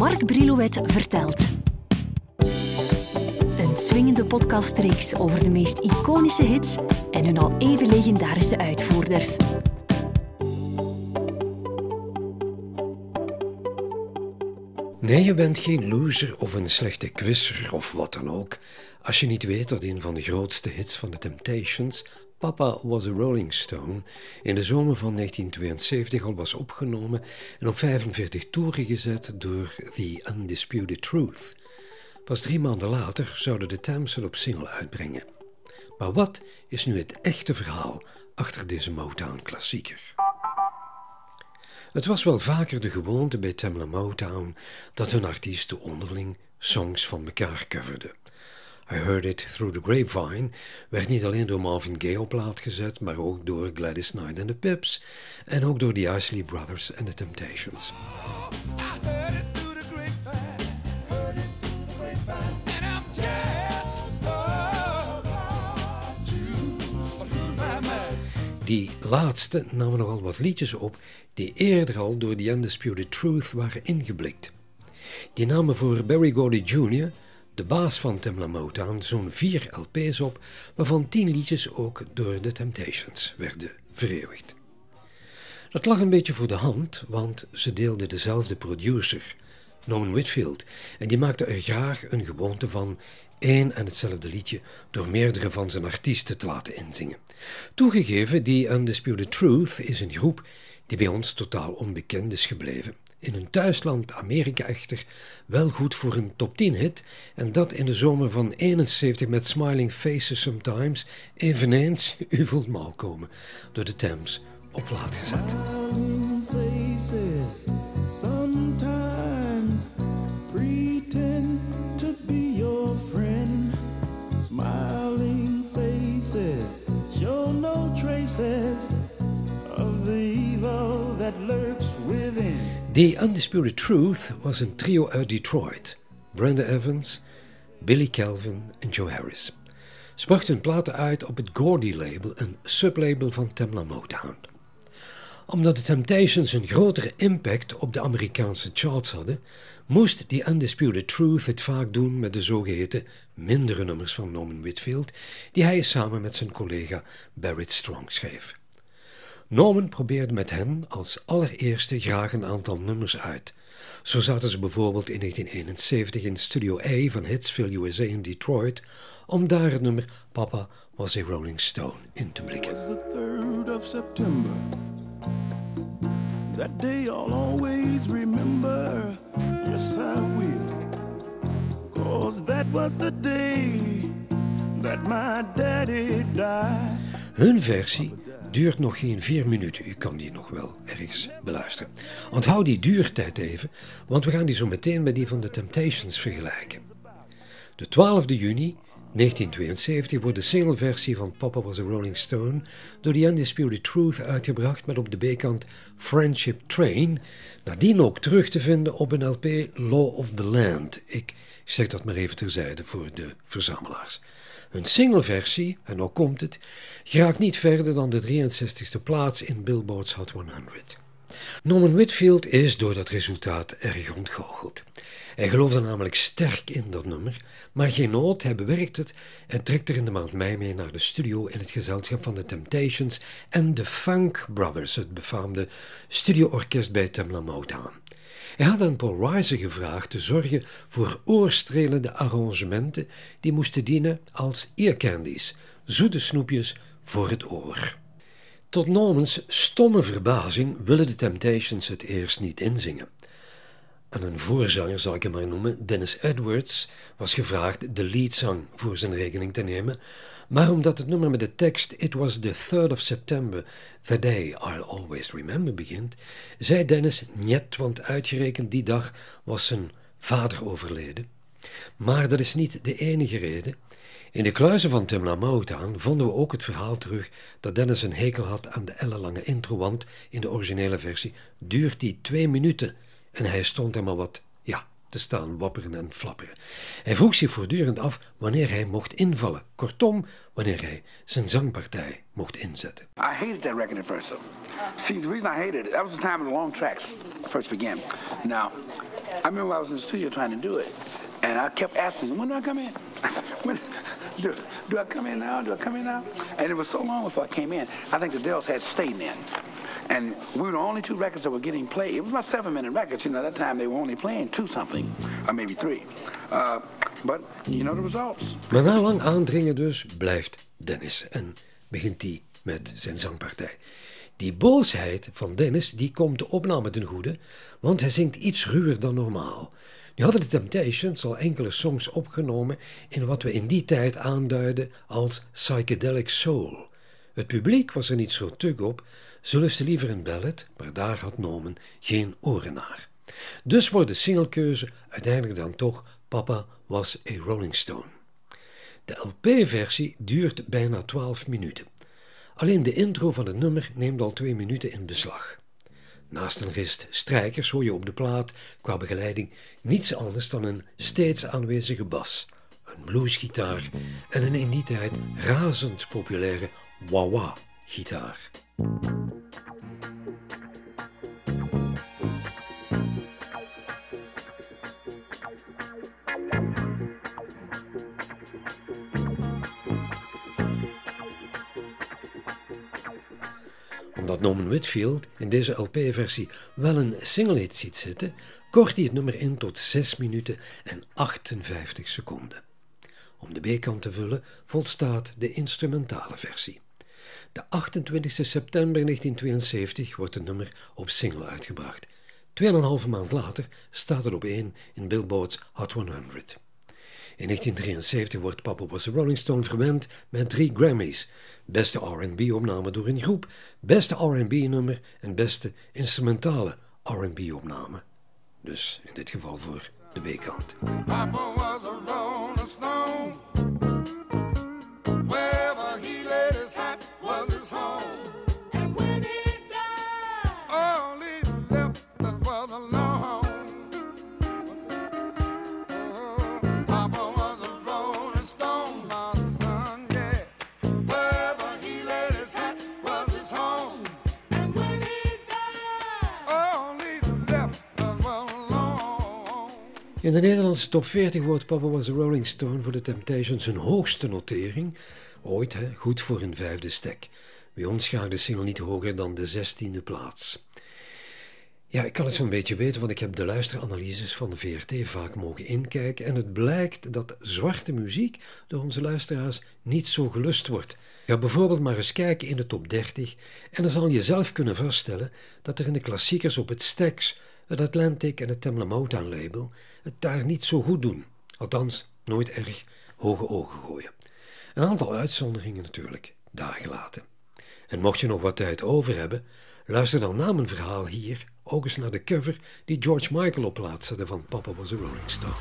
Mark Brilouet vertelt. Een swingende podcastreeks over de meest iconische hits en hun al even legendarische uitvoerders. Nee, je bent geen loser of een slechte quizzer of wat dan ook. Als je niet weet dat een van de grootste hits van de Temptations, Papa Was a Rolling Stone, in de zomer van 1972 al was opgenomen en op 45 toeren gezet door The Undisputed Truth. Pas drie maanden later zouden de Thames op single uitbrengen. Maar wat is nu het echte verhaal achter deze Motown-klassieker? Het was wel vaker de gewoonte bij Tamla Motown dat hun artiesten onderling songs van elkaar coverden. I Heard It Through the Grapevine werd niet alleen door Marvin Gaye op plaat gezet, maar ook door Gladys Knight and the Pips en ook door the Isley Brothers and the Temptations. Die laatste namen nogal wat liedjes op die eerder al door The Undisputed Truth waren ingeblikt. Die namen voor Barry Gordy Jr., de baas van Tamla Motown, zo'n vier LP's op, waarvan tien liedjes ook door The Temptations werden vereeuwigd. Dat lag een beetje voor de hand, want ze deelden dezelfde producer, Norman Whitfield, en die maakte er graag een gewoonte van één en hetzelfde liedje door meerdere van zijn artiesten te laten inzingen. Toegegeven, die Undisputed Truth is een groep die bij ons totaal onbekend is gebleven. In hun thuisland Amerika echter wel goed voor een top 10 hit. En dat in de zomer van 71 met Smiling Faces Sometimes. Eveneens, u voelt mal komen, door de Thames op plaat gezet. The Undisputed Truth was een trio uit Detroit. Brenda Evans, Billy Calvin en Joe Harris. Ze brachten hun platen uit op het Gordy-label, een sublabel van Tamla Motown. Omdat de Temptations een grotere impact op de Amerikaanse charts hadden, moest The Undisputed Truth het vaak doen met de zogeheten mindere nummers van Norman Whitfield, die hij samen met zijn collega Barrett Strong schreef. Norman probeerde met hen als allereerste graag een aantal nummers uit. Zo zaten ze bijvoorbeeld in 1971 in Studio A van Hitsville, USA in Detroit, om daar het nummer Papa Was a Rolling Stone in te blikken. That day I'll always remember, yes I will. Cause that was the day that my daddy died. Hun versie duurt nog geen vier minuten. U kan die nog wel ergens beluisteren. Onthoud die duurtijd even, want we gaan die zo meteen met die van de Temptations vergelijken. De 12e juni 1972 wordt de singleversie van Papa Was a Rolling Stone door The Undisputed Truth uitgebracht met op de B-kant Friendship Train, nadien ook terug te vinden op een LP Law of the Land. Ik zeg dat maar even terzijde voor de verzamelaars. Een singleversie, en ook komt het, geraakt niet verder dan de 63ste plaats in Billboard's Hot 100. Norman Whitfield is door dat resultaat erg ontgoocheld. Hij geloofde namelijk sterk in dat nummer, maar geen nood, hij bewerkt het en trekt er in de maand mei mee naar de studio in het gezelschap van de Temptations en de Funk Brothers, het befaamde studioorkest bij Tamla Motown. Hij had aan Paul Reiser gevraagd te zorgen voor oorstrelende arrangementen die moesten dienen als earcandies, zoete snoepjes voor het oor. Tot Normans stomme verbazing willen de Temptations het eerst niet inzingen. En een voorzanger, zal ik hem maar noemen, Dennis Edwards, was gevraagd de leadzang voor zijn rekening te nemen, maar omdat het nummer met de tekst It was the 3rd of September, the day I'll always remember begint, zei Dennis niet, want uitgerekend die dag was zijn vader overleden. Maar dat is niet de enige reden. In de kluizen van Timla Motown vonden we ook het verhaal terug dat Dennis een hekel had aan de ellenlange intro, want in de originele versie duurt die twee minuten en hij stond er maar wat, ja, te staan wapperen en flapperen. Hij vroeg zich voortdurend af wanneer hij mocht invallen. Kortom, wanneer hij zijn zangpartij mocht inzetten. I hated that record at first. See, the reason I hated it, that was the time of the long tracks first began. Now, I remember I was in the studio trying to do it, and I kept asking, when do I come in? When, do, do I come in now? Do I come in now? And it was so long before I came in. I think the Dells had stayed then. And we were the only two records that were getting played. It was about seven minute records. You know, at that time they were only playing two something, or maybe three. Uh, but you know the results. Maar na lang aandringen dus blijft Dennis en begint hij met zijn zangpartij. Die boosheid van Dennis die komt de opname ten goede, want hij zingt iets ruwer dan normaal. Nu hadden de Temptations al enkele songs opgenomen in wat we in die tijd aanduiden als psychedelic soul. Het publiek was er niet zo tug op, ze lusten liever een ballad, maar daar had Norman geen oren naar. Dus wordt de singlekeuze uiteindelijk dan toch Papa was a Rolling Stone. De LP-versie duurt bijna 12 minuten. Alleen de intro van het nummer neemt al twee minuten in beslag. Naast een rist strijkers hoor je op de plaat qua begeleiding niets anders dan een steeds aanwezige bas, een bluesgitaar en een in die tijd razend populaire wah-wah-gitaar. omdat Norman Whitfield in deze LP-versie wel een single-hit ziet zitten, kort hij het nummer in tot 6 minuten en 58 seconden. Om de B-kant te vullen volstaat de instrumentale versie. De 28 september 1972 wordt het nummer op single uitgebracht. Tweeënhalve maand later staat het op 1 in Billboard's Hot 100. In 1973 wordt Papa Was a Rolling Stone verwend met drie Grammys. Beste R&B-opname door een groep, beste R&B-nummer en beste instrumentale R&B-opname. Dus in dit geval voor de B-kant. In de Nederlandse top 40 wordt Papa Was a Rolling Stone voor de Temptations hun hoogste notering. Ooit, hè, goed voor een vijfde stek. Bij ons gaat de single niet hoger dan de zestiende plaats. Ja, ik kan het zo'n beetje weten, want ik heb de luisteranalyses van de VRT vaak mogen inkijken. En het blijkt dat zwarte muziek door onze luisteraars niet zo gelust wordt. Ga bijvoorbeeld maar eens kijken in de top 30 en dan zal je zelf kunnen vaststellen dat er in de klassiekers op het Stax, het Atlantic en het Tamla Motown label het daar niet zo goed doen. Althans, nooit erg hoge ogen gooien. Een aantal uitzonderingen natuurlijk, daar gelaten. En mocht je nog wat tijd over hebben, luister dan na mijn verhaal hier ook eens naar de cover die George Michael op plaatste van Papa Was a Rolling Stone.